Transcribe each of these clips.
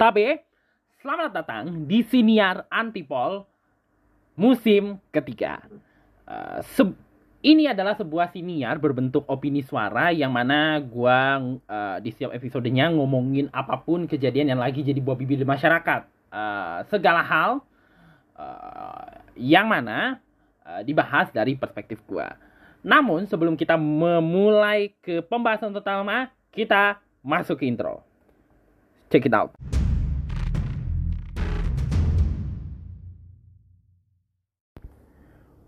Tabe, selamat datang di Siniar Antipol musim ketiga. Uh, ini adalah sebuah siniar berbentuk opini suara yang mana gua uh, di setiap episodenya ngomongin apa pun kejadian yang lagi jadi buah bibir masyarakat. Uh, segala hal uh, yang mana uh, dibahas dari perspektif gua. Namun sebelum kita memulai ke pembahasan utama, kita masuk ke intro. Check it out.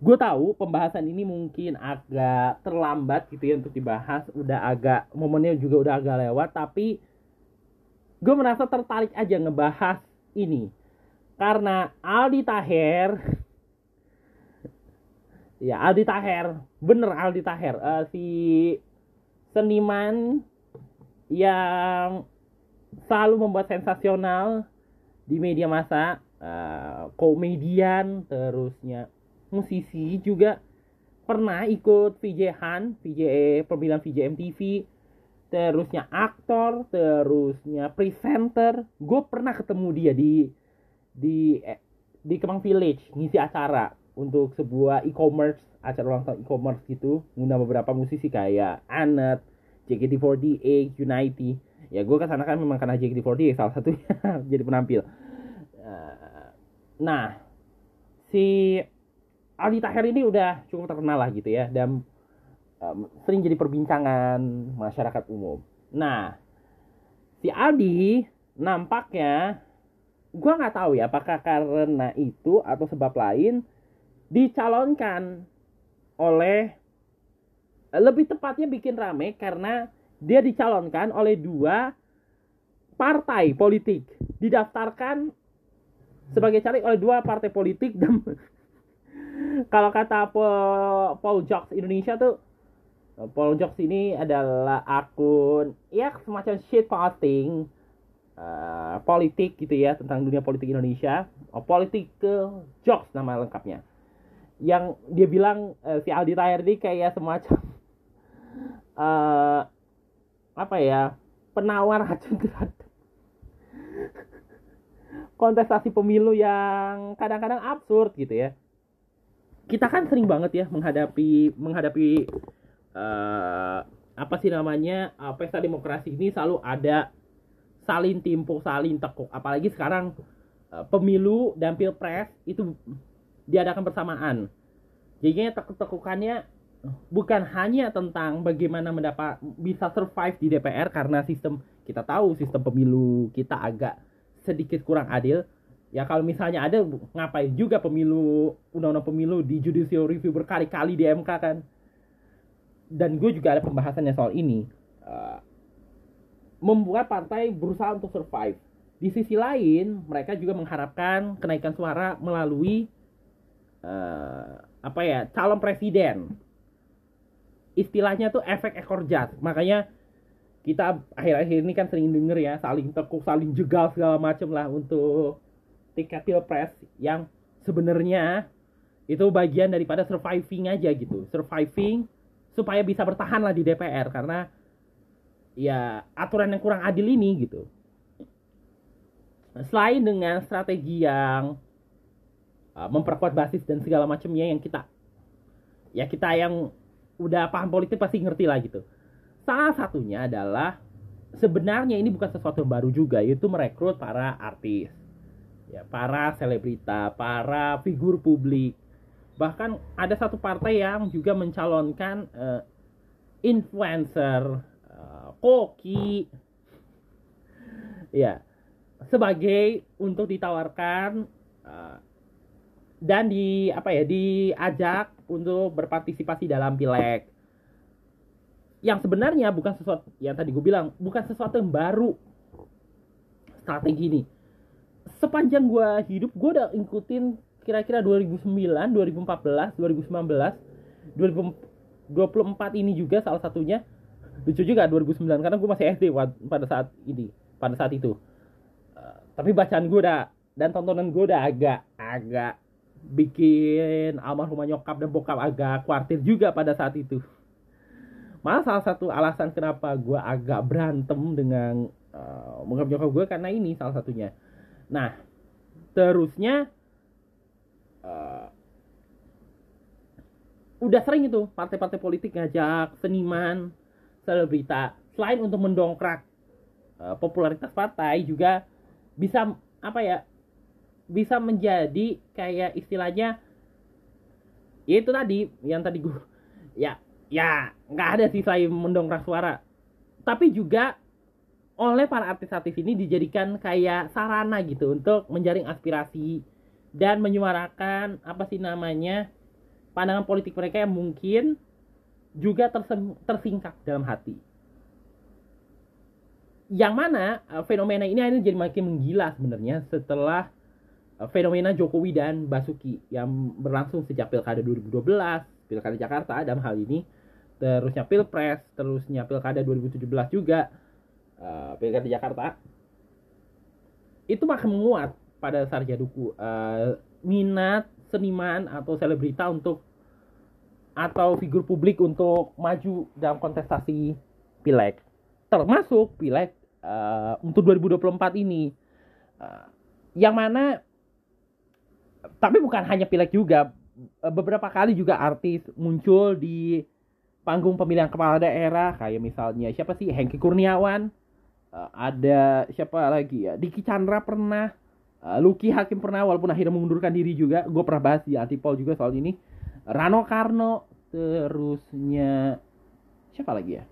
Gue tahu pembahasan ini mungkin agak terlambat gitu ya untuk dibahas. Udah agak momennya juga udah agak lewat tapi gue merasa tertarik aja ngebahas ini. Karena Aldi Taher ya Aldi Taher bener Aldi Taher uh, si seniman yang selalu membuat sensasional di media massa uh, komedian terusnya musisi juga pernah ikut VJ Han, VJ pemilihan VJ MTV, terusnya aktor, terusnya presenter. Gue pernah ketemu dia di di eh, di Kemang Village ngisi acara untuk sebuah e-commerce acara ulang tahun e-commerce gitu ngundang beberapa musisi kayak Anet, JKT48, Unity. Ya gue ke sana kan memang karena JKT48 salah satunya jadi penampil. Eh, nah si Aldi Taher ini udah cukup terkenal lah gitu ya dan um, sering jadi perbincangan masyarakat umum. Nah, si Aldi nampaknya gua nggak tahu ya apakah karena itu atau sebab lain dicalonkan oleh lebih tepatnya bikin rame karena dia dicalonkan oleh dua partai politik didaftarkan sebagai caleg oleh dua partai politik dan kalau kata Paul, Paul Jocks Indonesia tuh Paul Jocks ini adalah akun ya semacam shit posting uh, politik gitu ya tentang dunia politik Indonesia. Oh, politik ke Jocks nama lengkapnya. Yang dia bilang uh, si Aldi Taher ini kayak semacam uh, apa ya penawar racun kontestasi pemilu yang kadang-kadang absurd gitu ya kita kan sering banget ya menghadapi menghadapi uh, apa sih namanya uh, pesta demokrasi ini selalu ada salin timpuk salin tekuk. Apalagi sekarang uh, pemilu dan pilpres itu diadakan bersamaan. Jadinya tekuk-tekukannya bukan hanya tentang bagaimana mendapat bisa survive di DPR karena sistem kita tahu sistem pemilu kita agak sedikit kurang adil ya kalau misalnya ada ngapain juga pemilu undang-undang pemilu di judicial review berkali-kali di MK kan? Dan gue juga ada pembahasannya soal ini. Uh, membuat partai berusaha untuk survive. Di sisi lain mereka juga mengharapkan kenaikan suara melalui uh, apa ya calon presiden. Istilahnya tuh efek ekor jas. Makanya kita akhir-akhir ini kan sering denger ya saling tekuk saling jegal segala macem lah untuk tiket pilpres yang sebenarnya itu bagian daripada surviving aja gitu. Surviving supaya bisa bertahan lah di DPR karena ya aturan yang kurang adil ini gitu. Selain dengan strategi yang uh, memperkuat basis dan segala macamnya yang kita ya kita yang udah paham politik pasti ngerti lah gitu. Salah satunya adalah sebenarnya ini bukan sesuatu yang baru juga yaitu merekrut para artis ya para selebrita, para figur publik. Bahkan ada satu partai yang juga mencalonkan uh, influencer, uh, koki, ya sebagai untuk ditawarkan uh, dan di apa ya diajak untuk berpartisipasi dalam pileg. Yang sebenarnya bukan sesuatu yang tadi gue bilang bukan sesuatu yang baru. Strategi ini sepanjang gue hidup gue udah ikutin kira-kira 2009, 2014, 2019, 2024 ini juga salah satunya. Lucu juga 2009 karena gue masih SD pada saat ini pada saat itu. Uh, tapi bacaan gue udah dan tontonan gue udah agak agak bikin almarhumah nyokap dan bokap agak khawatir juga pada saat itu. Malah salah satu alasan kenapa gue agak berantem dengan uh, bokap nyokap gue karena ini salah satunya nah terusnya uh, udah sering itu partai-partai politik ngajak seniman selebrita selain untuk mendongkrak uh, popularitas partai juga bisa apa ya bisa menjadi kayak istilahnya ya itu tadi yang tadi gue ya ya nggak ada sih selain mendongkrak suara. Tapi juga oleh para artis-artis ini dijadikan kayak sarana gitu untuk menjaring aspirasi dan menyuarakan apa sih namanya pandangan politik mereka yang mungkin juga tersingkap dalam hati. Yang mana uh, fenomena ini akhirnya jadi makin menggila sebenarnya setelah uh, fenomena Jokowi dan Basuki yang berlangsung sejak Pilkada 2012, Pilkada Jakarta dalam hal ini, terusnya Pilpres, terusnya Pilkada 2017 juga, uh, Pilkada Jakarta. Itu makin menguat pada Sarjaduku uh, minat seniman atau selebrita untuk atau figur publik untuk maju dalam kontestasi pileg. Termasuk pileg uh, untuk 2024 ini. Uh, yang mana tapi bukan hanya pileg juga beberapa kali juga artis muncul di panggung pemilihan kepala daerah. Kayak misalnya siapa sih? Hengki Kurniawan uh, ada siapa lagi ya? Diki Chandra pernah uh, Lucky Hakim pernah walaupun akhirnya mengundurkan diri juga. Gue pernah bahas di Antipol juga soal ini. Rano Karno terusnya siapa lagi ya?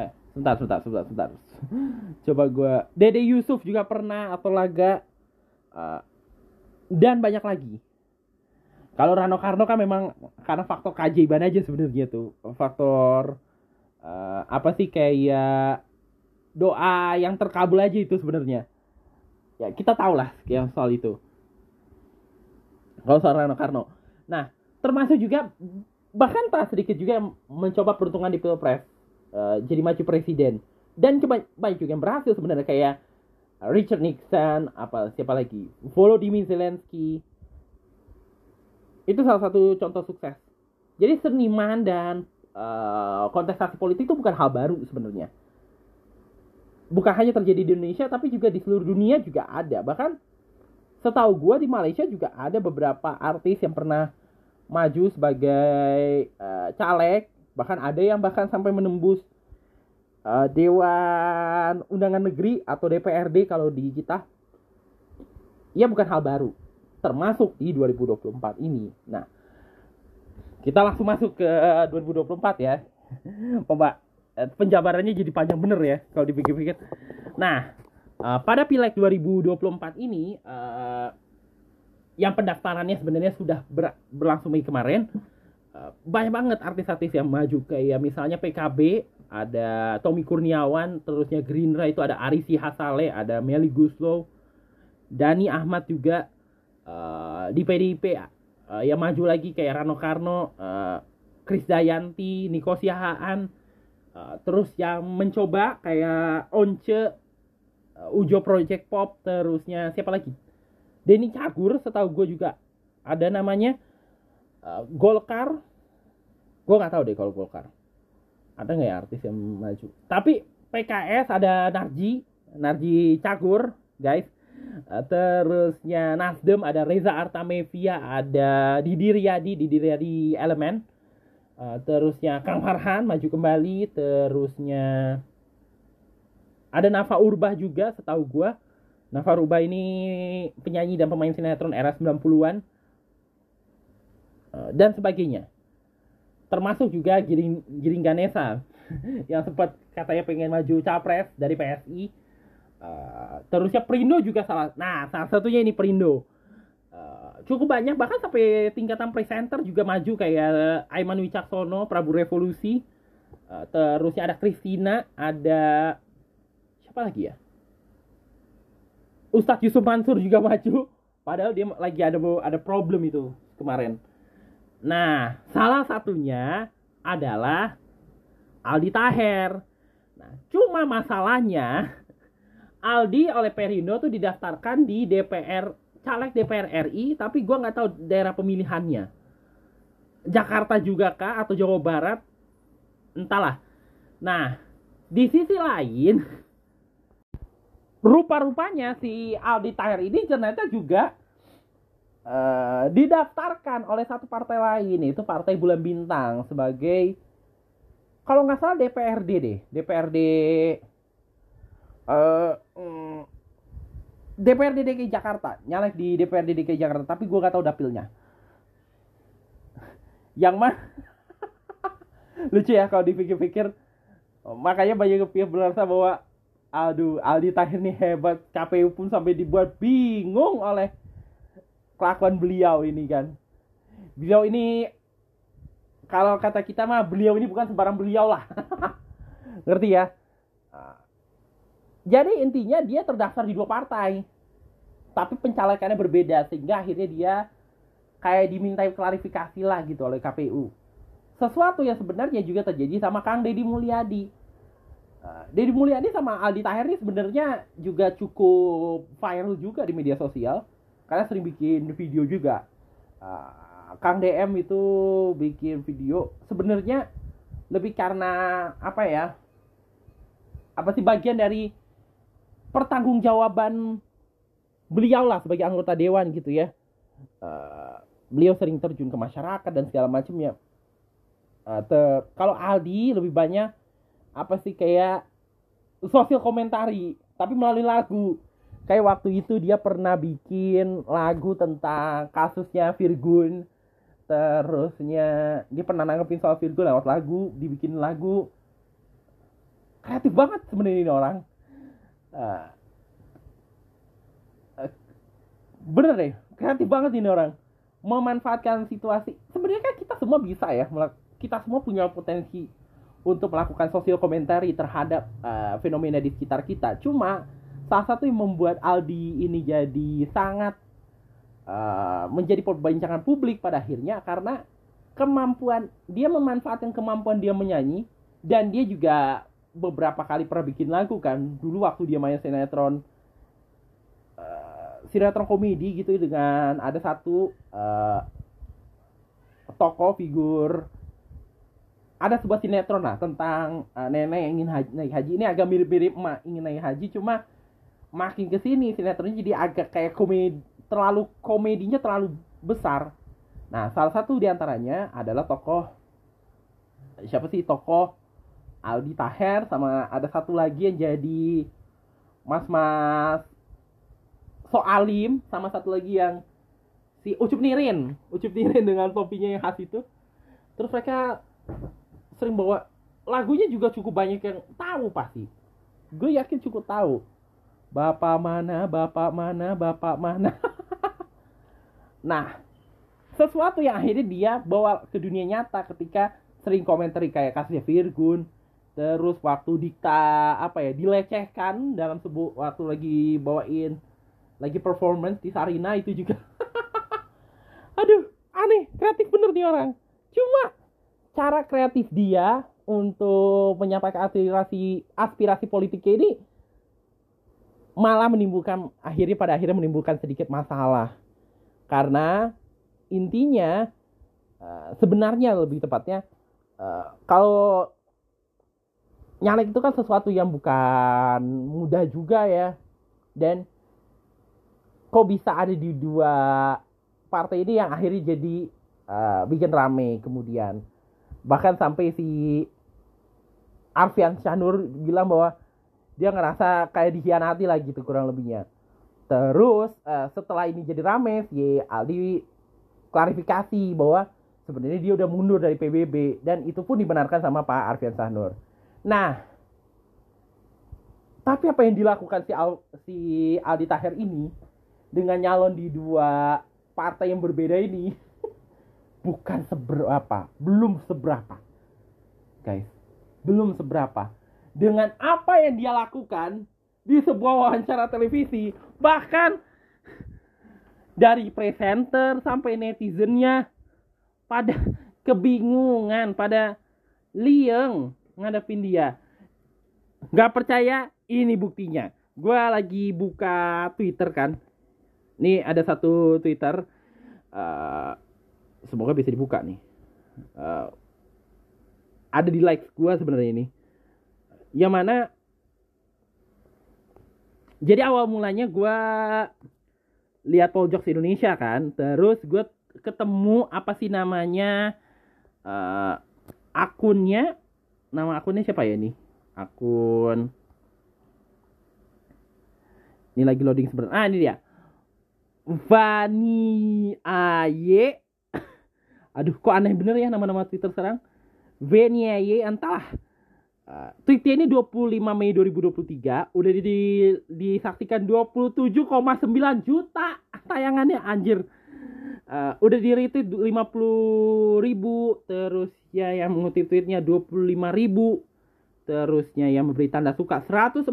Eh sebentar sebentar sebentar sebentar. Coba gue Dede Yusuf juga pernah atau laga. Uh, dan banyak lagi. Kalau Rano Karno kan memang karena faktor keajaiban aja sebenarnya tuh. Faktor uh, apa sih kayak doa yang terkabul aja itu sebenarnya. Ya kita tahu lah yang soal itu. Kalau soal Rano Karno. Nah termasuk juga bahkan tak sedikit juga yang mencoba peruntungan di pilpres. Uh, jadi maju presiden. Dan banyak juga yang berhasil sebenarnya kayak Richard Nixon apa siapa lagi? Volodymyr Zelensky. Itu salah satu contoh sukses. Jadi seniman dan uh, kontestasi politik itu bukan hal baru sebenarnya. Bukan hanya terjadi di Indonesia tapi juga di seluruh dunia juga ada. Bahkan setahu gue di Malaysia juga ada beberapa artis yang pernah maju sebagai uh, caleg. Bahkan ada yang bahkan sampai menembus uh, Dewan Undangan Negeri atau DPRD kalau di kita ya bukan hal baru. Termasuk di 2024 ini. Nah kita langsung masuk ke 2024 ya Pak Eh, penjabarannya jadi panjang bener ya kalau dipikir-pikir. Nah, uh, pada pileg 2024 ini yang pendaftarannya sebenarnya sudah ber berlangsung Mei kemarin. Banyak banget artis-artis yang maju kayak misalnya PKB ada Tommy Kurniawan, terusnya Gerindra itu ada Arisi Hasale, ada Meli Guslow, Dani Ahmad juga di PDIP uh, yang maju lagi kayak Rano Karno, uh, Kris Dayanti, Niko Siahaan, Eh, terus yang mencoba kayak Once uh, Ujo Project Pop terusnya siapa lagi? Denny Cagur setahu gue juga ada namanya. Uh, Golkar. Gue nggak tahu deh kalau Golkar. Ada nggak ya artis yang maju? Tapi PKS ada Narji Narji Cagur guys. uh, terusnya Nasdem ada Reza Artamevia ada Didi Riyadi Didi Riyadi Elemen Uh, terusnya Kang Farhan maju kembali, terusnya ada Nafa Urbah juga setahu gua. Nafa Urbah ini penyanyi dan pemain sinetron era 90-an. Uh, dan sebagainya. Termasuk juga Giring, Giring Ganesa yang sempat katanya pengen maju capres dari PSI. Uh, terusnya Perindo juga salah. Nah, salah satunya ini Perindo Eh, cukup banyak bahkan sampai tingkatan presenter juga maju kayak Aiman Wicaksono, Prabu Revolusi, uh, terusnya ada Kristina, ada siapa lagi ya? Ustadz Yusuf Mansur juga maju, padahal dia lagi ada ada problem itu kemarin. Nah, salah satunya adalah Aldi Taher. Nah, cuma masalahnya Aldi oleh Perindo tuh didaftarkan di DPR caleg DPR RI tapi gue nggak tahu daerah pemilihannya. Jakarta juga kah atau Jawa Barat? Entahlah. Nah di sisi lain rupa-rupanya si Aldi Taher ini ternyata juga uh, didaftarkan oleh satu partai lain itu Partai Bulan Bintang sebagai kalau nggak salah DPRD deh DPRD uh, mm, DPRD DKI Jakarta. Nyalek di DPRD DKI Jakarta tapi gue gak tahu dapilnya. Yang mah lucu ya kalau dipikir-pikir. Makanya banyak yang berasa bahwa aduh Aldi Tahir ini hebat. KPU pun sampai dibuat bingung oleh kelakuan beliau ini kan. Beliau ini kalau kata kita mah beliau ini bukan sembarang beliau lah. Ngerti ya jadi intinya dia terdaftar di dua partai tapi pencalekannya berbeda sehingga akhirnya dia kayak dimintai klarifikasi lah gitu oleh KPU sesuatu yang sebenarnya juga terjadi sama Kang Deddy Mulyadi Uh, Deddy Mulyadi sama Aldi Taher ini sebenarnya juga cukup viral juga di media sosial karena sering bikin video juga. Uh, Kang DM itu bikin video sebenarnya lebih karena apa ya? Apa sih bagian dari pertanggungjawaban beliau lah sebagai anggota dewan gitu ya. Uh, beliau sering terjun ke masyarakat dan segala macamnya. Uh, kalau Aldi lebih banyak apa sih kayak sosial komentari tapi melalui lagu kayak waktu itu dia pernah bikin lagu tentang kasusnya Virgun terusnya dia pernah nanggepin soal Virgun lewat lagu dibikin lagu kreatif banget sebenarnya ini orang uh, uh, bener deh kreatif banget ini orang. Memanfaatkan situasi. Sebenarnya kan kita semua bisa ya kita semua punya potensi untuk melakukan sosial komentari terhadap uh, fenomena di sekitar kita. Cuma salah satu yang membuat Aldi ini jadi sangat uh, menjadi perbincangan publik pada akhirnya karena kemampuan dia memanfaatkan kemampuan dia menyanyi dan dia juga beberapa kali pernah bikin lagu kan. Dulu waktu dia main sinetron uh, sinetron komedi gitu dengan ada satu uh, tokoh figur. Ada sebuah sinetron lah tentang uh, nenek yang ingin haji, naik haji. Ini agak mirip-mirip emak ingin naik haji cuma makin ke sini sinetronnya jadi agak kayak komedi terlalu komedinya terlalu besar. Nah salah satu di antaranya adalah tokoh siapa sih? Tokoh Aldi Taher sama ada satu lagi yang jadi mas-mas Soalim sama satu lagi yang si Ucup Nirin. Ucup Nirin dengan topinya yang khas itu. Terus mereka sering bawa lagunya juga cukup banyak yang tahu pasti. Gue yakin cukup tahu. Bapak mana bapak mana bapak mana. Nah sesuatu yang akhirnya dia bawa ke dunia nyata ketika sering komentari kayak kasusnya Virgun terus waktu dikta apa ya dilecehkan dalam sebuah waktu lagi bawain lagi performance di Sarina itu juga. Aduh aneh kreatif bener nih orang. Cuma cara kreatif dia untuk menyampaikan aspirasi aspirasi politiknya ini malah menimbulkan akhirnya pada akhirnya menimbulkan sedikit masalah. Karena intinya uh, sebenarnya lebih tepatnya uh, kalau nyalek itu kan sesuatu yang bukan mudah juga ya. Dan kok bisa ada di dua partai ini yang akhirnya jadi uh, bikin rame kemudian. Bahkan sampai si Arfian Syanur bilang bahwa dia ngerasa kayak dikhianati lah gitu kurang lebihnya. Terus uh, setelah ini jadi rame si Aldi klarifikasi bahwa sebenarnya dia udah mundur dari PBB dan itu pun dibenarkan sama Pak Arfian Syanur nah tapi apa yang dilakukan si, Al, si Aldi Taher ini dengan nyalon di dua partai yang berbeda ini bukan seberapa, belum seberapa. Guys, belum seberapa. Dengan apa yang dia lakukan di sebuah wawancara televisi, bahkan dari presenter sampai netizennya pada kebingungan, pada liang ngadepin dia. Gak percaya? Ini buktinya. Gue lagi buka Twitter kan. Nih ada satu Twitter. Uh, semoga bisa dibuka nih uh, ada di likes gue sebenarnya ini yang mana jadi awal mulanya gue lihat Jokes Indonesia kan terus gue ketemu apa sih namanya uh, akunnya nama akunnya siapa ya nih akun. Ini lagi loading sebentar. Ah ini dia. Vani Aye. Aduh kok aneh bener ya nama-nama Twitter sekarang? Vani Aye entah uh, tweetnya ini 25 Mei 2023 udah di, di, disaksikan 27,9 juta tayangannya anjir uh, udah di retweet 50 ribu terus ya yang mengutip tweetnya 25 ribu terusnya yang memberi tanda suka 141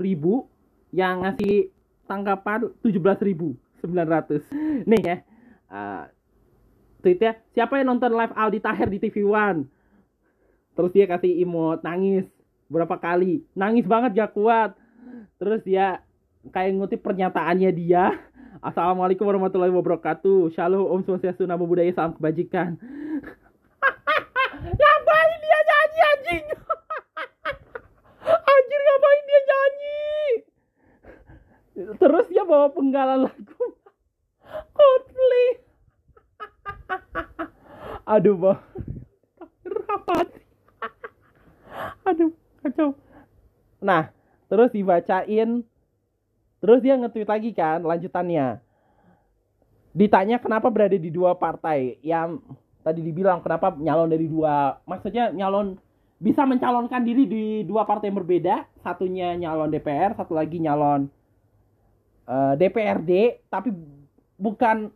ribu yang ngasih tanggapan 17.900 nih ya uh, tweetnya siapa yang nonton live Aldi Taher di TV One? Terus dia kasih emot nangis berapa kali? Nangis banget gak kuat. Terus dia kayak ngutip pernyataannya dia Assalamualaikum warahmatullahi wabarakatuh. Shalom Om Swastiastu Namo Buddhaya Salam Kebajikan. Ngapain dia nyanyi anjing? Anjir ngapain dia nyanyi? Terus dia bawa penggalan lagu. Coldplay. Aduh bang. Rapat. Aduh kacau. Nah terus dibacain Terus dia nge-tweet lagi kan lanjutannya. Ditanya kenapa berada di dua partai Yang tadi dibilang kenapa nyalon dari dua maksudnya nyalon bisa mencalonkan diri di dua partai yang berbeda. Satunya nyalon DPR satu lagi nyalon uh, eh, DPRD tapi bukan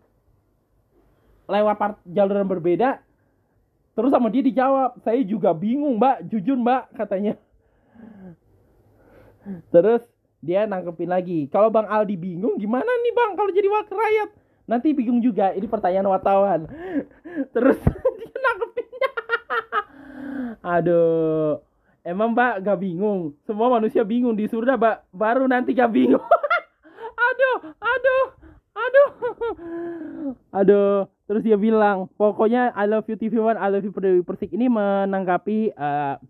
lewat part jalur yang berbeda. Terus sama dia dijawab saya juga bingung mbak. Jujur mbak katanya. Terus dia nangkepin lagi kalau bang Aldi bingung gimana nih bang kalau jadi wakil rakyat Nanti bingung juga, ini pertanyaan wartawan. Terus dia nangkepinnya. Aduh. Emang mbak gak bingung? Semua manusia bingung di surga mbak. Baru nanti gak bingung. aduh, aduh, aduh. Aduh. Terus dia bilang, pokoknya I love you TV One, I love you Persik ini menanggapi uh,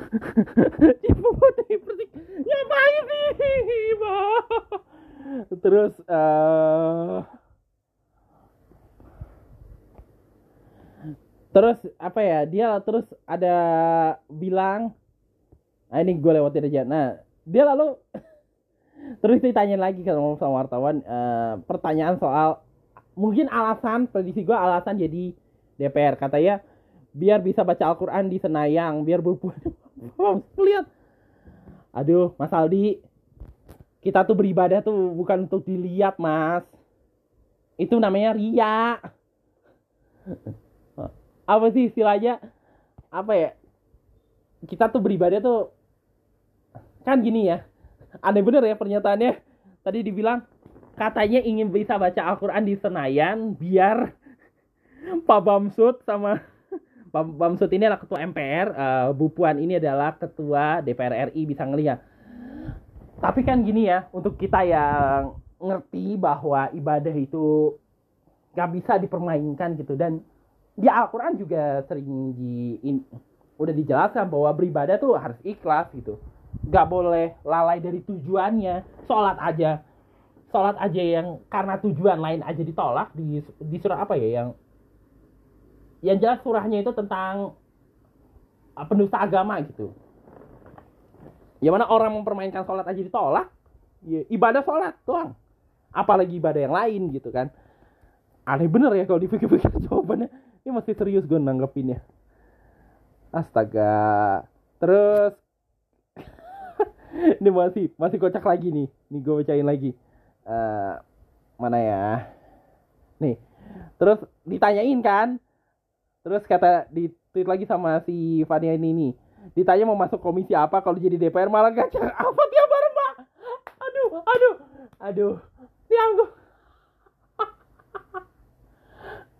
Ibu Dewi Persik. Ngapain sih, terus uh, terus apa ya? Dia terus ada bilang nah ini gue lewatin aja. Nah dia lalu terus ditanya lagi ke sama wartawan uh, pertanyaan soal mungkin alasan prediksi gue alasan jadi DPR katanya biar bisa baca Al-Quran di Senayang biar berpuasa lihat. Aduh Mas Aldi. Kita tuh beribadah tuh bukan untuk dilihat mas. Itu namanya ria apa sih istilahnya? Apa ya? Kita tuh beribadah tuh kan gini ya. Aneh bener ya pernyataannya. Tadi dibilang katanya ingin bisa baca Al-Quran di Senayan biar Pak Bamsud sama Pak Bamsud ini adalah ketua MPR uh, Bu Puan ini adalah ketua DPR RI bisa ngelihat. Tapi kan gini ya untuk kita yang ngerti bahwa ibadah itu gak bisa dipermainkan gitu. Dan di Al-Quran juga sering di in, udah dijelaskan bahwa beribadah tuh harus ikhlas gitu. Gak boleh lalai dari tujuannya sholat aja. Sholat aja yang karena tujuan lain aja ditolak di di surah apa ya yang yang jelas surahnya itu tentang pendusta agama gitu Ya mana orang mempermainkan sholat aja ditolak, ya, ibadah sholat doang. Apalagi ibadah yang lain gitu kan. Aneh bener ya kalau dipikir-pikir jawabannya. Ini masih serius gue nanggepinnya. Astaga. Terus ini masih masih kocak lagi nih. Nih gue bacain lagi. Uh, mana ya? Nih. Terus ditanyain kan. Terus kata di tweet lagi sama si Fania ini nih ditanya mau masuk komisi apa kalau jadi DPR malah gak apa tiap bareng mbak aduh aduh aduh. Dianggu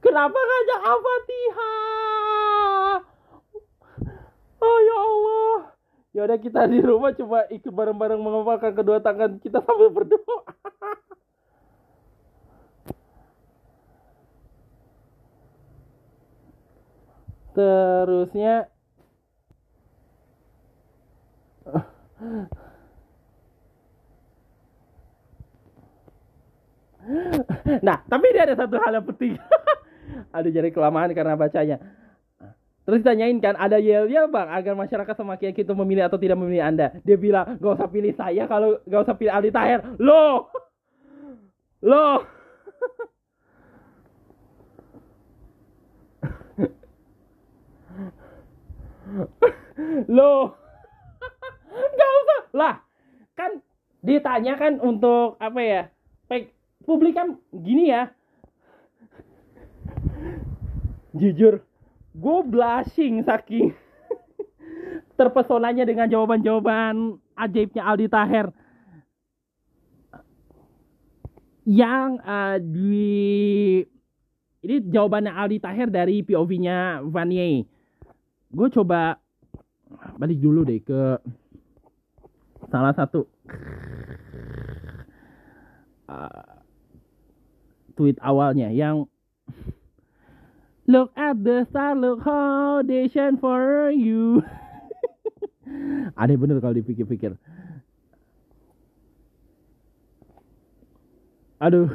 kenapa ngajak Al-Fatihah? Oh ya Allah. Ya udah kita di rumah coba ikut bareng-bareng mengepalkan kedua tangan kita sambil berdoa terusnya nah, tapi ini ada satu hal yang penting. Aduh jadi kelamaan karena bacanya. Terus ditanyain kan, ada yel-yel bang agar masyarakat semakin yakin untuk memilih atau tidak memilih Anda. Dia bilang, gak usah pilih saya kalau gak usah pilih Aldi Taher. Loh! Loh! Loh! gak usah! Lah, kan ditanya kan untuk apa ya? Publik kan gini ya. Jujur, gue blushing saking terpesonanya dengan jawaban-jawaban ajaibnya Aldi Taher yang uh, di ini jawabannya Aldi Taher dari POV-nya Vanier. Gue coba balik dulu deh ke salah satu uh, tweet awalnya yang Look at the star, look how they shine for you. Aneh bener kalau dipikir-pikir. Aduh.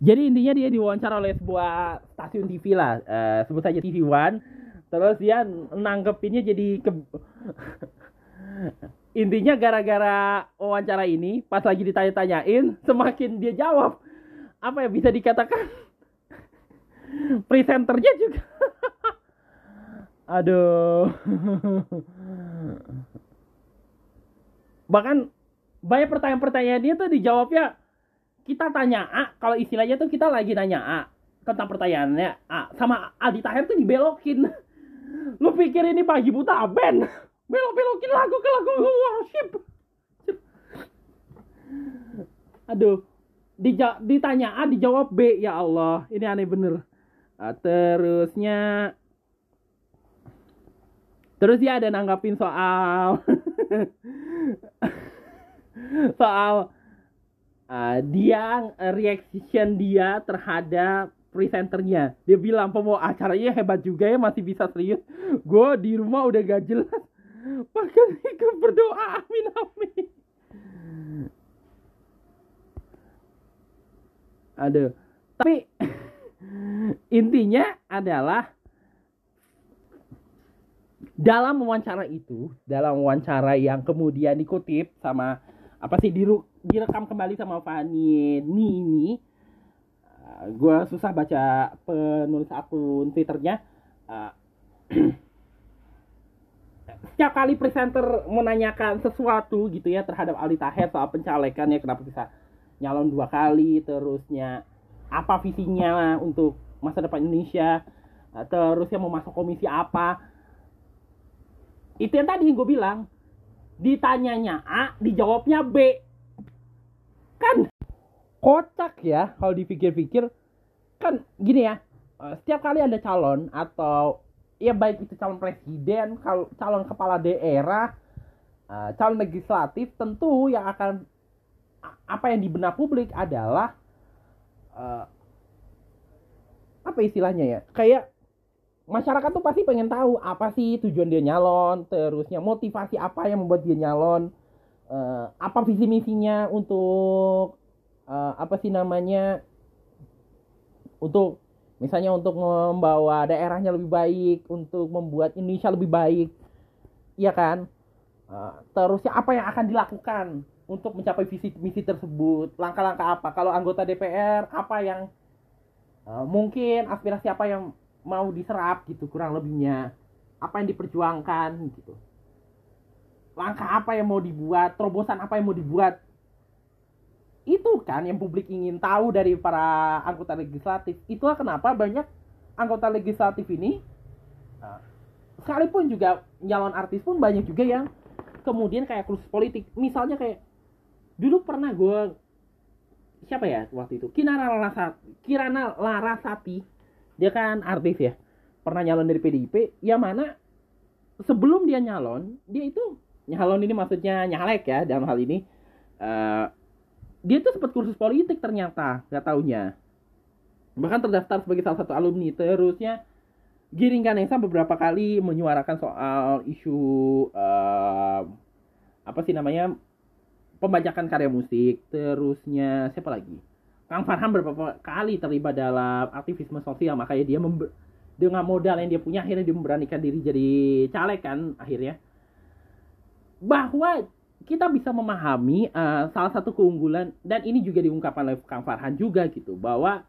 Jadi intinya dia diwawancara oleh sebuah stasiun TV lah, uh, sebut saja TV One. Terus dia nanggepinnya jadi ke intinya gara-gara wawancara ini pas lagi ditanya-tanyain semakin dia jawab apa ya bisa dikatakan? Presenternya juga. Aduh. Bahkan banyak pertanyaan-pertanyaan dia tuh dijawabnya kita tanya A kalau istilahnya tuh kita lagi nanya A tentang pertanyaannya A. Sama Adi Tahir tuh dibelokin. Lu pikir ini pagi buta Ben belok-belokin lagu ke lagu worship. Aduh Dija ditanya A dijawab B ya Allah. Ini aneh bener. Terusnya. Terus dia ada nanggapin soal. Soal uh, dia reaction dia terhadap presenternya. Dia bilang pembawa acaranya hebat juga ya masih bisa serius. Gue di rumah udah gak jelas. Bahkan ikut berdoa amin amin. Aduh. Tapi intinya adalah dalam wawancara itu, dalam wawancara yang kemudian dikutip sama apa sih diru, direkam kembali sama Fani. Ini, uh, gue susah baca penulis akun twitternya. Uh, setiap kali presenter menanyakan sesuatu gitu ya terhadap Ali Taher soal pencalekannya kenapa bisa nyalon dua kali terusnya apa visinya untuk masa depan Indonesia terus yang mau masuk komisi apa. Itu yang tadi gue bilang ditanyanya A dijawabnya B kan kocak ya kalau dipikir-pikir. Kan gini ya eh, setiap kali ada calon atau ya baik itu calon presiden kalau calon kepala daerah eh, calon legislatif tentu yang akan apa yang di benak publik adalah uh, apa istilahnya ya kayak masyarakat tuh pasti pengen tahu apa sih tujuan dia nyalon terusnya motivasi apa yang membuat dia nyalon uh, apa visi misinya untuk uh, apa sih namanya untuk misalnya untuk membawa daerahnya lebih baik untuk membuat Indonesia lebih baik iya kan? Uh, terusnya apa yang akan dilakukan untuk mencapai visi misi tersebut? Langkah-langkah apa? Kalau anggota DPR apa yang uh, mungkin aspirasi apa yang mau diserap gitu kurang lebihnya? Apa yang diperjuangkan gitu langkah apa yang mau dibuat terobosan apa yang mau dibuat. Itu kan yang publik ingin tahu dari para anggota legislatif. Itulah kenapa banyak anggota legislatif ini uh, sekalipun juga nyalon artis pun banyak juga yang kemudian kayak kursus politik. Misalnya kayak dulu pernah gue siapa ya waktu itu? Kirana Larasati Kirana Larasati. Dia kan artis ya. Pernah nyalon dari PDIP yang mana sebelum dia nyalon dia itu nyalon ini maksudnya nyalek ya dalam hal ini. Uh, dia tuh sempat kursus politik ternyata nggak taunya. Bahkan terdaftar sebagai salah satu alumni. Terusnya Giring Ganesa beberapa kali menyuarakan soal isu uh, apa sih namanya pembajakan karya musik. Terusnya siapa lagi? Kang Farhan beberapa kali terlibat dalam aktivisme sosial. Makanya dia dengan modal yang dia punya akhirnya dia memberanikan diri jadi caleg kan akhirnya bahwa kita bisa memahami uh, salah satu keunggulan dan ini juga diungkapkan oleh Kang Farhan juga gitu bahwa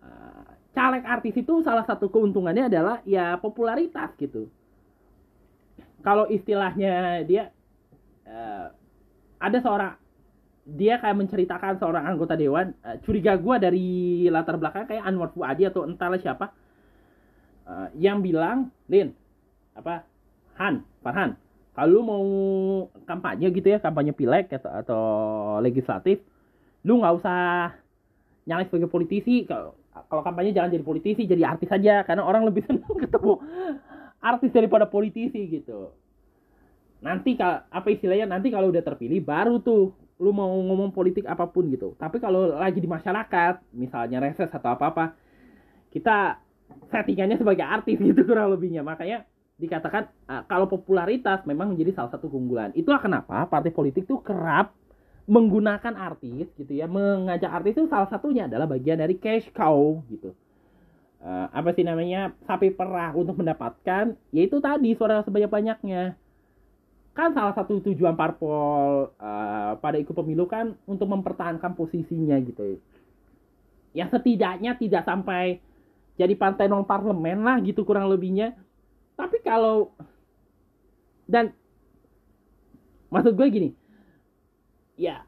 uh, caleg artis itu salah satu keuntungannya adalah ya popularitas gitu. Kalau istilahnya dia uh, ada seorang dia kayak menceritakan seorang anggota dewan uh, curiga gue dari latar belakang kayak Anwar Fuadi atau entahlah siapa uh, yang bilang Lin apa Han Farhan kalau mau kampanye gitu ya kampanye pileg atau, atau legislatif lu nggak usah nyalek sebagai politisi. Kalau kalau kampanye jangan jadi politisi jadi artis saja karena orang lebih senang ketemu artis daripada politisi gitu. Nanti apa istilahnya nanti kalau udah terpilih baru tuh lu mau ngomong politik apa pun gitu. Tapi kalau lagi di masyarakat misalnya reses atau apa apa kita settingannya sebagai artis gitu kurang lebihnya. Makanya dikatakan uh, kalau popularitas memang menjadi salah satu keunggulan. Itulah kenapa partai politik tuh kerap menggunakan artis gitu ya mengajak artis itu salah satunya adalah bagian dari cash cow gitu. Uh, apa sih namanya sapi perah untuk mendapatkan yaitu tadi suara sebanyak banyaknya kan salah satu tujuan parpol uh, pada ikut pemilu kan untuk mempertahankan posisinya gitu. Ya setidaknya tidak sampai jadi partai non parlemen lah gitu kurang lebihnya tapi kalau dan maksud gue gini ya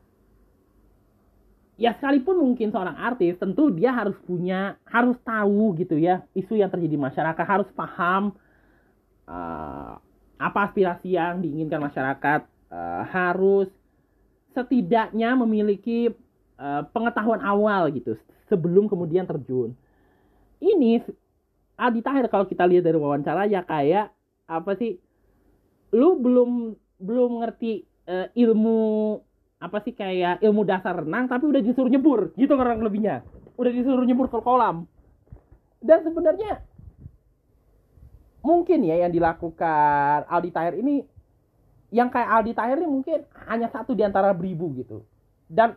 ya sekalipun mungkin seorang artis tentu dia harus punya harus tahu gitu ya isu yang terjadi di masyarakat harus paham uh, apa aspirasi yang diinginkan masyarakat uh, harus setidaknya memiliki uh, pengetahuan awal gitu sebelum kemudian terjun. Ini Adi Tahir kalau kita lihat dari wawancara ya kayak apa sih lu belum belum ngerti uh, ilmu apa sih kayak ilmu dasar renang tapi udah disuruh nyebur gitu orang lebihnya. Udah disuruh nyebur ke kolam. Dan sebenarnya mungkin ya yang dilakukan Aldi Tahir ini yang kayak Aldi Tahir ini mungkin hanya satu di antara beribu gitu. Dan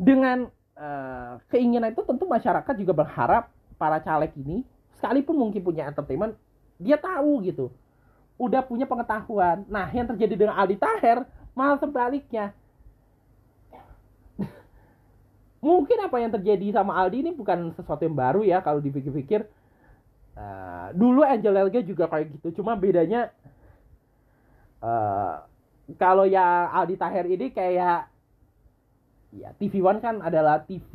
dengan uh, keinginan itu tentu masyarakat juga berharap para caleg ini sekalipun mungkin punya entertainment dia tahu gitu udah punya pengetahuan. Nah, yang terjadi dengan Aldi Taher malah sebaliknya. Mungkin apa yang terjadi sama Aldi ini bukan sesuatu yang baru ya kalau dipikir-pikir. Uh, dulu Angel Elga juga kayak gitu, cuma bedanya uh, kalau yang Aldi Taher ini kayak ya TV One kan adalah TV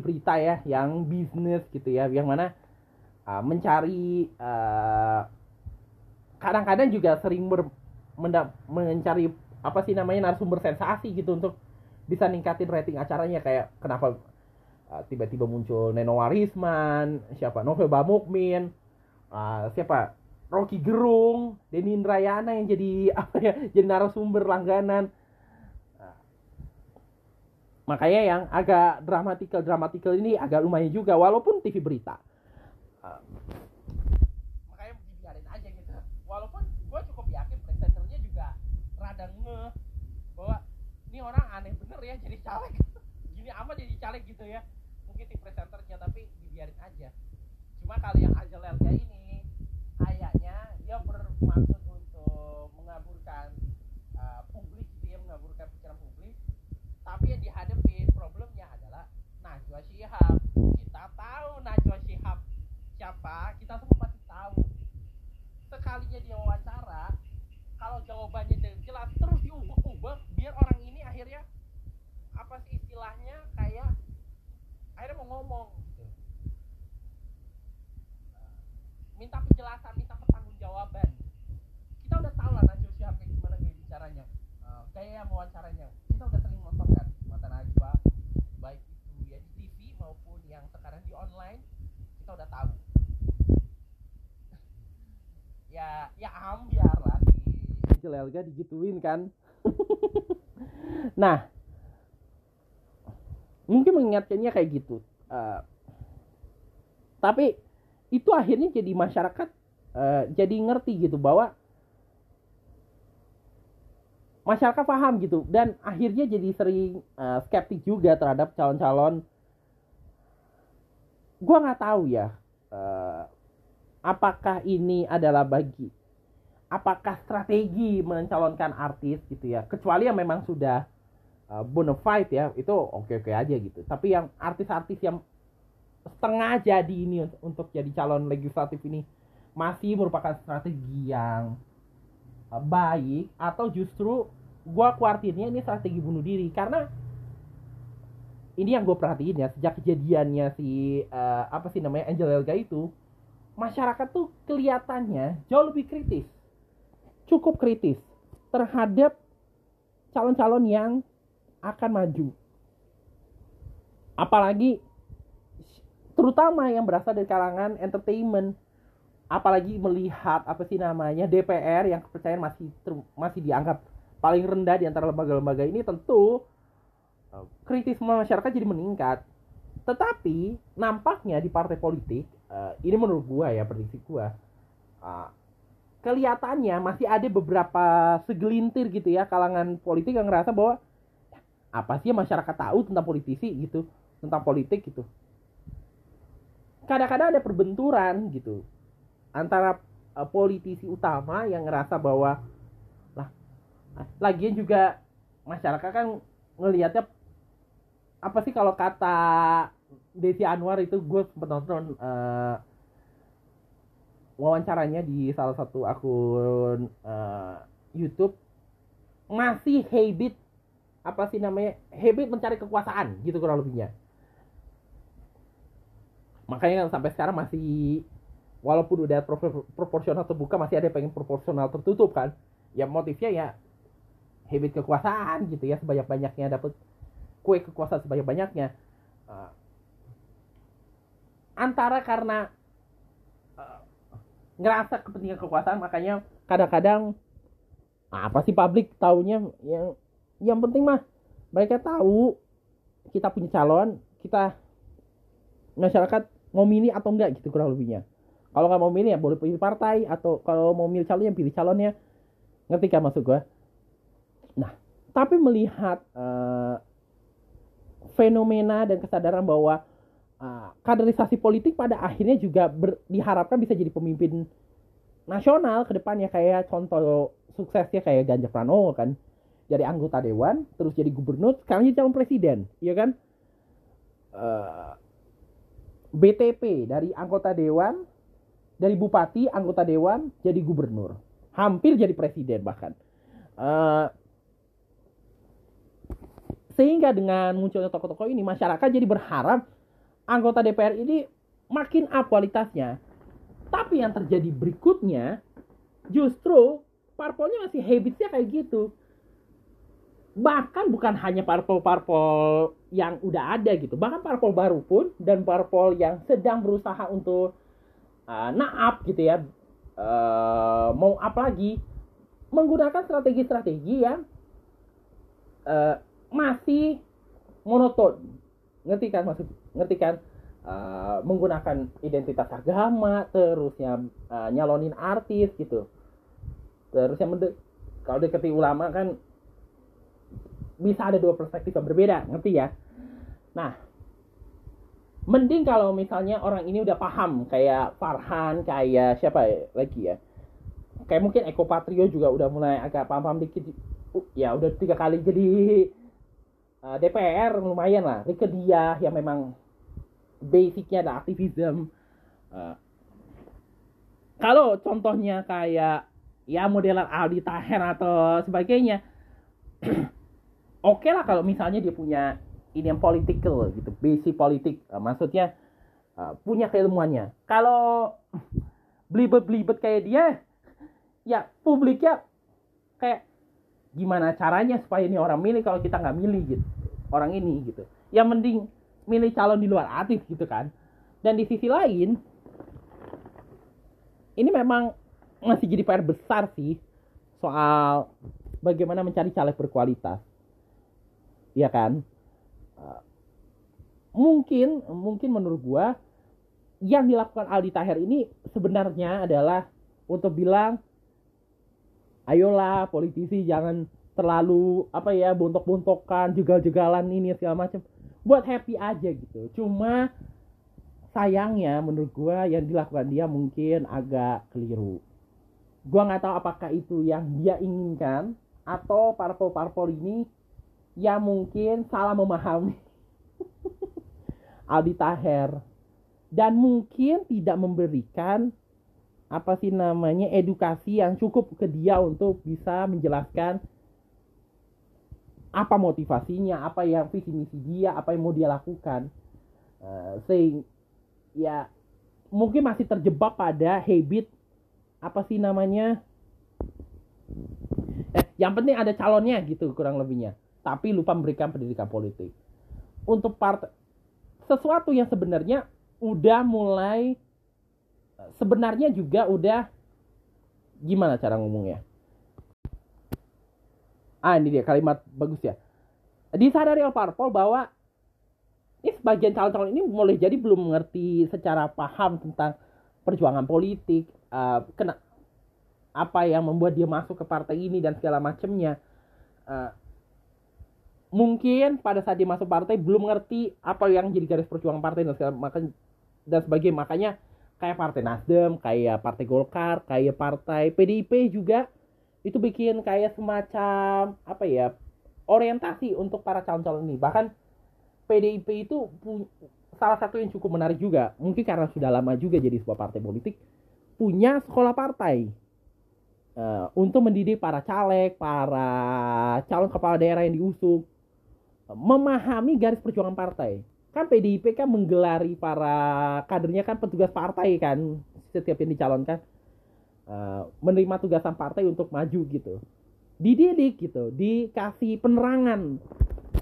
berita ya, yang bisnis gitu ya, yang mana uh, mencari uh, kadang-kadang juga sering ber, mendap, mencari apa sih namanya narasumber sensasi gitu untuk bisa ningkatin rating acaranya kayak kenapa uh, tiba-tiba muncul Neno Warisman, siapa Novel Bamukmin, uh, siapa Rocky Gerung, Denny Indrayana yang jadi apa ya jadi narasumber langganan. Makanya yang agak dramatikal dramatikal ini agak lumayan juga walaupun TV berita. Uh, rada nge bahwa ini orang aneh bener ya jadi caleg. Gini amat jadi caleg gitu ya. Mungkin di presenternya tapi dibiarin aja. Cuma kali yang Angel ini kayaknya dia bermaksud untuk mengaburkan uh, publik dia mengaburkan pikiran publik tapi yang dihadapi problemnya adalah Najwa Shihab kita tahu Najwa Shihab siapa kita semua pasti tahu. Sekalinya dia wawancara kalau jawabannya jelas terus diubah-ubah biar orang ini akhirnya apa sih istilahnya kayak akhirnya mau ngomong. Minta penjelasan minta pertanggungjawaban. Kita udah tahu lah Najwa siapa kayak gimana gaya bicaranya. Kayak wawancaranya kita udah sering nonton kan mata Najwa baik itu ya di TV maupun yang sekarang di online kita udah tahu. Ya ya ambiar lah kecil Elga digituin kan? Nah mungkin mengingatkannya kayak gitu. Uh, tapi itu akhirnya jadi masyarakat uh, jadi ngerti gitu bahwa masyarakat paham gitu. Dan akhirnya jadi sering uh, skeptik juga terhadap calon-calon gua nggak tahu ya uh, apakah ini adalah bagi apakah strategi mencalonkan artis gitu ya. Kecuali yang memang sudah uh, bona fide ya itu oke oke aja gitu. Tapi yang artis-artis yang setengah jadi ini untuk jadi calon legislatif ini masih merupakan strategi yang uh, baik atau justru gua kuartirnya ini strategi bunuh diri. Karena ini yang gue perhatiin ya sejak kejadiannya si uh, apa sih namanya Angel Elga itu masyarakat tuh kelihatannya jauh lebih kritis. Cukup kritis terhadap calon-calon yang akan maju. Apalagi terutama yang berasal dari kalangan entertainment. Apalagi melihat apa sih namanya DPR yang kepercayaan masih masih dianggap paling rendah di antara lembaga-lembaga ini tentu kritisme masyarakat jadi meningkat. Tetapi nampaknya di partai politik uh, ini menurut gua ya prediksi gua uh, kelihatannya masih ada beberapa segelintir gitu ya kalangan politik yang ngerasa bahwa apa sih masyarakat tahu tentang politisi gitu tentang politik gitu? Kadang-kadang ada perbenturan gitu antara uh, politisi utama yang ngerasa bahwa lah lagian juga masyarakat kan ngelihatnya apa sih kalau kata Desi Anwar itu gue sempet nonton uh, wawancaranya di salah satu akun uh, YouTube. Masih habit apa sih namanya habit mencari kekuasaan gitu kurang lebihnya. Makanya sampai sekarang masih walaupun udah pro proporsional terbuka masih ada yang pengen proporsional tertutup kan. Ya motifnya ya habit kekuasaan gitu ya sebanyak banyaknya dapat kue kekuasaan sebanyak banyaknya uh, antara karena uh, ngerasa kepentingan kekuasaan makanya kadang-kadang apa sih publik taunya? Yang yang penting mah mereka tahu kita punya calon kita masyarakat mau milih atau enggak gitu kurang lebihnya. Kalau nggak mau milih ya boleh pilih partai atau kalau mau milih calon yang pilih calonnya ngerti kan maksud gue nah tapi melihat uh, fenomena dan kesadaran bahwa uh, kaderisasi politik pada akhirnya juga ber, diharapkan bisa jadi pemimpin nasional ke depannya kayak contoh suksesnya kayak Ganjar Pranowo kan jadi anggota dewan terus jadi gubernur sekarang jadi calon presiden iya kan uh, BTP dari anggota dewan, dari bupati, anggota dewan, jadi gubernur. Hampir jadi presiden bahkan. Uh, sehingga dengan munculnya tokoh-tokoh ini, masyarakat jadi berharap anggota DPR ini makin up kualitasnya. Tapi yang terjadi berikutnya, justru parpolnya masih habitsnya kayak gitu bahkan bukan hanya parpol-parpol yang udah ada gitu bahkan parpol baru pun dan parpol yang sedang berusaha untuk uh, naap gitu ya uh, mau apa lagi menggunakan strategi-strategi yang uh, masih monoton ngerti kan maksud ngerti kan uh, menggunakan identitas agama terusnya uh, nyalonin artis gitu terusnya kalau deketi ulama kan bisa ada dua perspektif yang berbeda, ngerti ya? Nah, mending kalau misalnya orang ini udah paham kayak Farhan, kayak siapa ya, lagi ya? Kayak mungkin Eko Patrio juga udah mulai agak paham-paham dikit. Ya udah tiga kali jadi uh, DPR lumayan lah. Rike dia yang memang basicnya ada aktivisme. Uh, kalau contohnya kayak ya modelan Aldi Taher atau sebagainya oke okay lah kalau misalnya dia punya ini yang political gitu, basic politik, uh, maksudnya uh, punya keilmuannya. Kalau belibet-belibet kayak dia, ya publiknya kayak gimana caranya supaya ini orang milih kalau kita nggak milih gitu, orang ini gitu. Yang mending milih calon di luar aktif gitu kan. Dan di sisi lain, ini memang masih jadi PR besar sih soal bagaimana mencari caleg berkualitas ya kan uh, mungkin mungkin menurut gua yang dilakukan Aldi Taher ini sebenarnya adalah untuk bilang ayolah politisi jangan terlalu apa ya bontok-bontokan jegal-jegalan ini segala macam buat happy aja gitu. Cuma sayangnya menurut gua yang dilakukan dia mungkin agak keliru. Gua nggak tahu apakah itu yang dia inginkan atau parpol-parpol ini yang mungkin salah memahami. Aldi Taher. Dan mungkin tidak memberikan apa sih namanya edukasi yang cukup ke dia untuk bisa menjelaskan apa motivasinya, apa yang visi misi dia, apa yang mau dia lakukan. Uh, sehingga ya mungkin masih terjebak pada habit apa sih namanya? Eh, yang penting ada calonnya gitu kurang lebihnya. Tapi lupa memberikan pendidikan politik. Untuk partai sesuatu yang sebenarnya udah mulai sebenarnya juga udah gimana cara ngomongnya? Ah ini dia kalimat bagus ya. Disadari oleh parpol bahwa ini sebagian calon-calon ini mulai jadi belum mengerti secara paham tentang perjuangan politik, uh, kena apa yang membuat dia masuk ke partai ini dan segala macamnya. Uh, mungkin pada saat dia masuk partai belum mengerti apa yang jadi garis perjuangan partai dan segala macam dan sebagainya makanya kayak partai Nasdem, kayak partai Golkar, kayak partai PDIP juga itu bikin kayak semacam apa ya orientasi untuk para calon-calon ini. Bahkan PDIP itu salah satu yang cukup menarik juga mungkin karena sudah lama juga jadi sebuah partai politik punya sekolah partai. Uh, untuk mendidik para caleg para calon kepala daerah yang diusung memahami garis perjuangan partai kan PDIP kan menggelari para kadernya kan petugas partai kan setiap yang dicalonkan. Uh, menerima tugasan partai untuk maju gitu. Dididik gitu dikasih penerangan.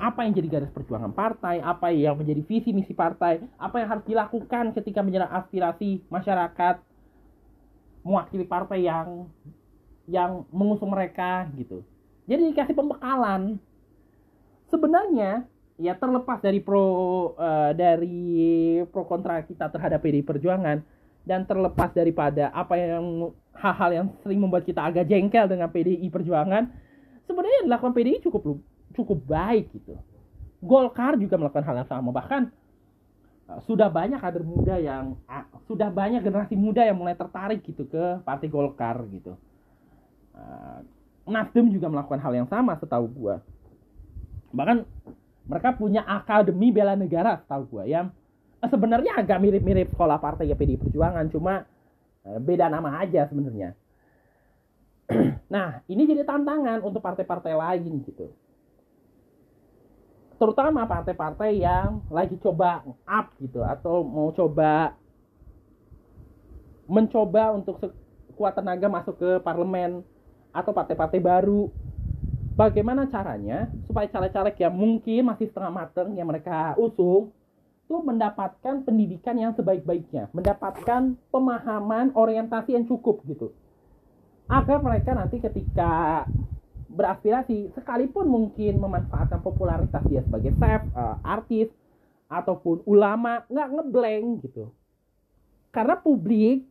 Apa yang jadi garis perjuangan partai apa yang menjadi visi misi partai apa yang harus dilakukan ketika menyerang aspirasi masyarakat mewakili partai yang yang mengusung mereka gitu. Jadi dikasih pembekalan. Sebenarnya ya terlepas dari pro uh, dari pro kontra kita terhadap PD Perjuangan dan terlepas daripada apa yang hal-hal yang sering membuat kita agak jengkel dengan PDI Perjuangan, sebenarnya yang dilakukan PDI cukup cukup baik gitu. Golkar juga melakukan hal yang sama bahkan uh, sudah banyak kader muda yang uh, sudah banyak generasi muda yang mulai tertarik gitu ke partai Golkar gitu. Uh, Nasdem juga melakukan hal yang sama setahu gua. Bahkan mereka punya akademi bela negara setahu gua yang sebenarnya agak mirip-mirip sekolah partai ya PDI Perjuangan cuma eh, beda nama aja sebenarnya. Nah ini jadi tantangan untuk partai-partai lain gitu. Terutama partai-partai yang lagi coba up gitu atau mau coba mencoba untuk sekuat tenaga masuk ke parlemen atau partai-partai baru bagaimana caranya supaya caleg-caleg yang mungkin masih setengah mateng yang mereka usung itu mendapatkan pendidikan yang sebaik-baiknya, mendapatkan pemahaman orientasi yang cukup gitu. Agar mereka nanti ketika beraspirasi sekalipun mungkin memanfaatkan popularitas dia sebagai chef, uh, artis ataupun ulama nggak ngeblank gitu. Karena publik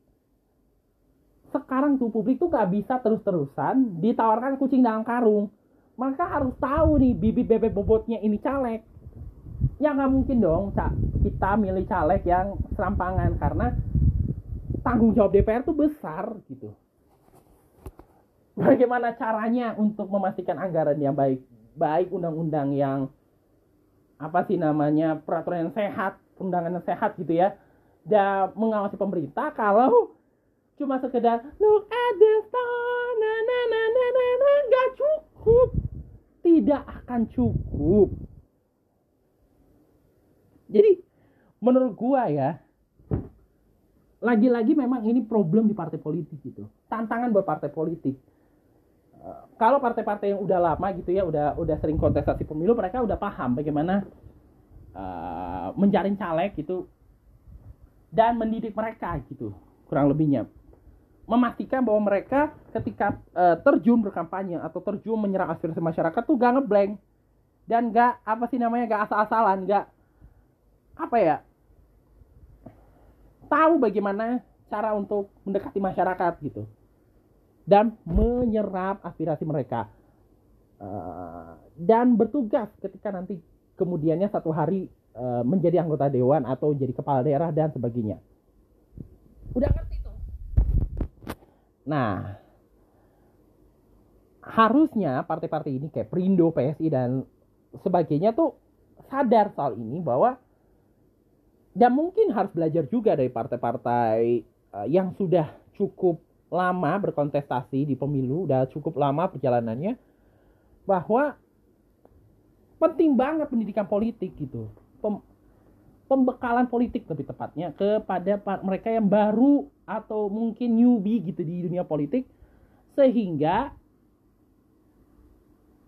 sekarang tuh publik tuh nggak bisa terus-terusan ditawarkan kucing dalam karung. Maka harus tahu nih bibit bebek bobotnya ini caleg. Ya nggak mungkin dong kita milih caleg yang serampangan karena tanggung jawab DPR tuh besar gitu. Bagaimana caranya untuk memastikan anggaran yang baik? Baik undang-undang yang apa sih namanya peraturan yang sehat undangan yang sehat gitu ya. Dan mengawasi pemerintah kalau cuma sekedar look at the star na na na na na na nggak cukup tidak akan cukup. Jadi menurut gua ya lagi-lagi memang ini problem di partai politik gitu. Tantangan buat partai politik. Uh, kalau partai-partai yang udah lama gitu ya udah udah sering kontestasi pemilu mereka udah paham bagaimana uh, menjaring caleg gitu dan mendidik mereka gitu kurang lebihnya memastikan bahwa mereka ketika uh, terjun berkampanye atau terjun menyerang aspirasi masyarakat tuh gak ngeblank. Dan gak apa sih namanya gak asal-asalan gak apa ya tahu bagaimana cara untuk mendekati masyarakat gitu. Dan menyerap aspirasi mereka. Uh, dan bertugas ketika nanti kemudiannya satu hari uh, menjadi anggota dewan atau jadi kepala daerah dan sebagainya. Udah tuh nah harusnya partai-partai ini kayak Perindo, PSI dan sebagainya tuh sadar soal ini bahwa dan mungkin harus belajar juga dari partai-partai uh, yang sudah cukup lama berkontestasi di pemilu, udah cukup lama perjalanannya bahwa penting banget pendidikan politik gitu. Pembekalan politik lebih tepatnya kepada mereka yang baru atau mungkin newbie gitu di dunia politik. Sehingga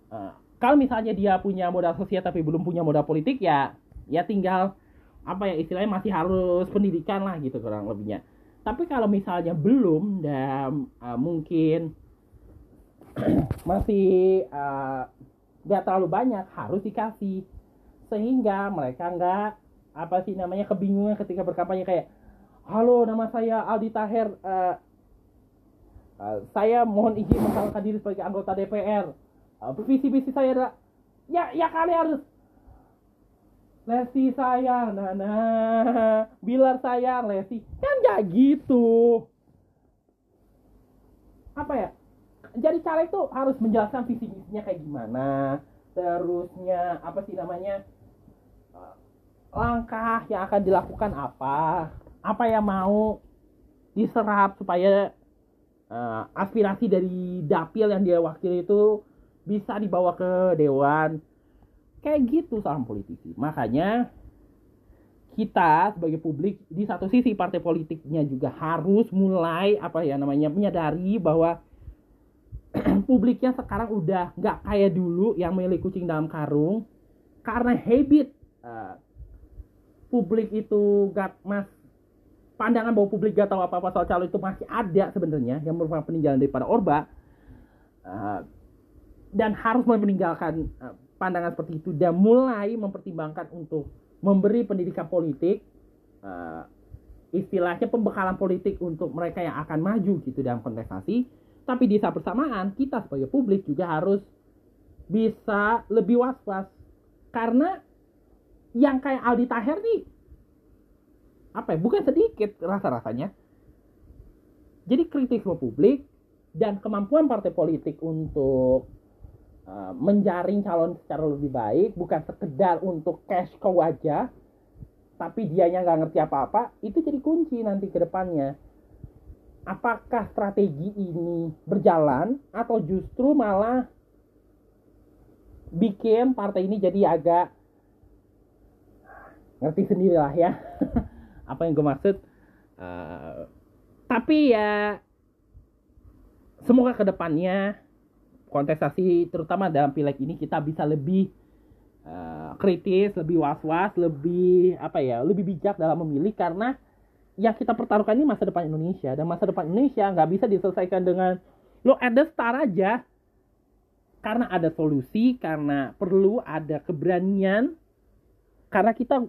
uh, kalau misalnya dia punya modal sosial tapi belum punya modal politik ya ya tinggal apa ya istilahnya masih harus pendidikan lah gitu kurang lebihnya. Tapi kalau misalnya belum dan uh, mungkin masih uh, nggak terlalu banyak harus dikasih. Sehingga mereka nggak apa sih namanya kebingungan ketika berkampanye kayak halo nama saya Aldi Taher uh, uh, saya mohon izin mencalonkan diri sebagai anggota DPR uh, visi visi saya adalah ya ya kalian harus Lesti sayang, Nana. Bilar sayang, Lesti. Kan gak gitu. Apa ya? Jadi caleg tuh harus menjelaskan visi misinya kayak gimana. Terusnya apa sih namanya? Langkah yang akan dilakukan apa? Apa yang mau diserap supaya uh, aspirasi dari dapil yang dia wakili itu bisa dibawa ke dewan Kayak gitu seorang politisi. Makanya kita sebagai publik di satu sisi partai politiknya juga harus mulai apa ya namanya menyadari bahwa publiknya sekarang udah nggak kayak dulu yang milik kucing dalam karung karena habit uh, publik itu gak mas pandangan bahwa publik gak tahu apa-apa soal calon itu masih ada sebenarnya yang merupakan peninggalan daripada Orba. Uh, dan harus meninggalkan uh, pandangan seperti itu dan mulai mempertimbangkan untuk memberi pendidikan politik uh, istilahnya pembekalan politik untuk mereka yang akan maju gitu dalam kontestasi. Tapi di saat bersamaan kita sebagai publik juga harus bisa lebih was-was. Karena yang kayak Aldi Taher nih apa ya bukan sedikit rasa-rasanya. Jadi kritik publik dan kemampuan partai politik untuk Eh, menjaring calon secara lebih baik bukan sekedar untuk cash cow aja tapi dianya nggak ngerti apa-apa itu jadi kunci nanti ke depannya. Apakah strategi ini berjalan atau justru malah bikin partai ini jadi agak ngerti sendiri lah ya. Apa yang gue maksud? Uh, tapi ya semoga ke depannya kontestasi terutama dalam pileg ini kita bisa lebih uh, kritis, lebih was-was, lebih apa ya, lebih bijak dalam memilih karena yang kita pertaruhkan ini masa depan Indonesia. Dan masa depan Indonesia nggak bisa diselesaikan dengan lo ada star aja. Karena ada solusi, karena perlu ada keberanian, karena kita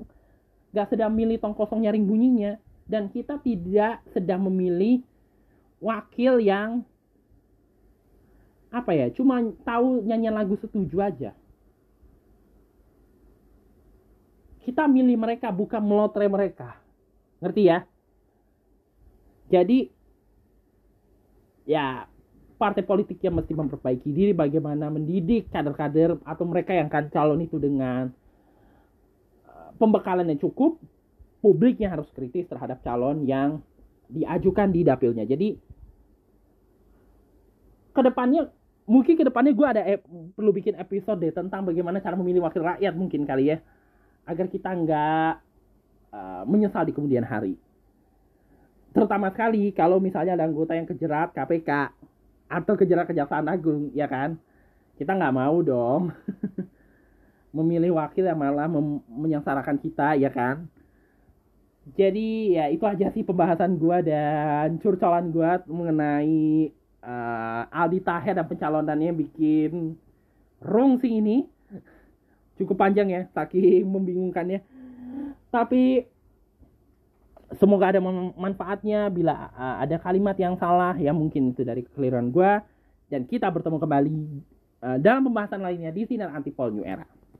nggak sedang milih tong kosong nyaring bunyinya. Dan kita tidak sedang memilih wakil yang apa ya cuma tahu nyanyian lagu setuju aja. Kita milih mereka bukan melotre mereka. Ngerti ya? Jadi ya partai politik yang mesti memperbaiki diri bagaimana mendidik kader-kader atau mereka yang akan calon itu dengan pembekalan yang cukup publiknya harus kritis terhadap calon yang diajukan di dapilnya. Jadi ke depannya mungkin ke depannya gue ada perlu bikin episode deh tentang bagaimana cara memilih wakil rakyat mungkin kali ya. Agar kita nggak uh, menyesal di kemudian hari. Terutama sekali kalau misalnya ada anggota yang kejerat KPK atau kejerat Kejaksaan Agung ya kan? Kita nggak mau dong memilih wakil yang malah menyengsarakan kita ya kan? Jadi ya itu aja sih pembahasan gue dan curcolan gue mengenai uh, Aldi Taher dan pencalonannya bikin rong sih ini. Cukup panjang ya saking membingungkannya. Tapi semoga ada manfaatnya. Bila uh, ada kalimat yang salah ya mungkin itu dari kekeliruan gue dan kita bertemu kembali uh, dalam pembahasan lainnya di sinar antipol new era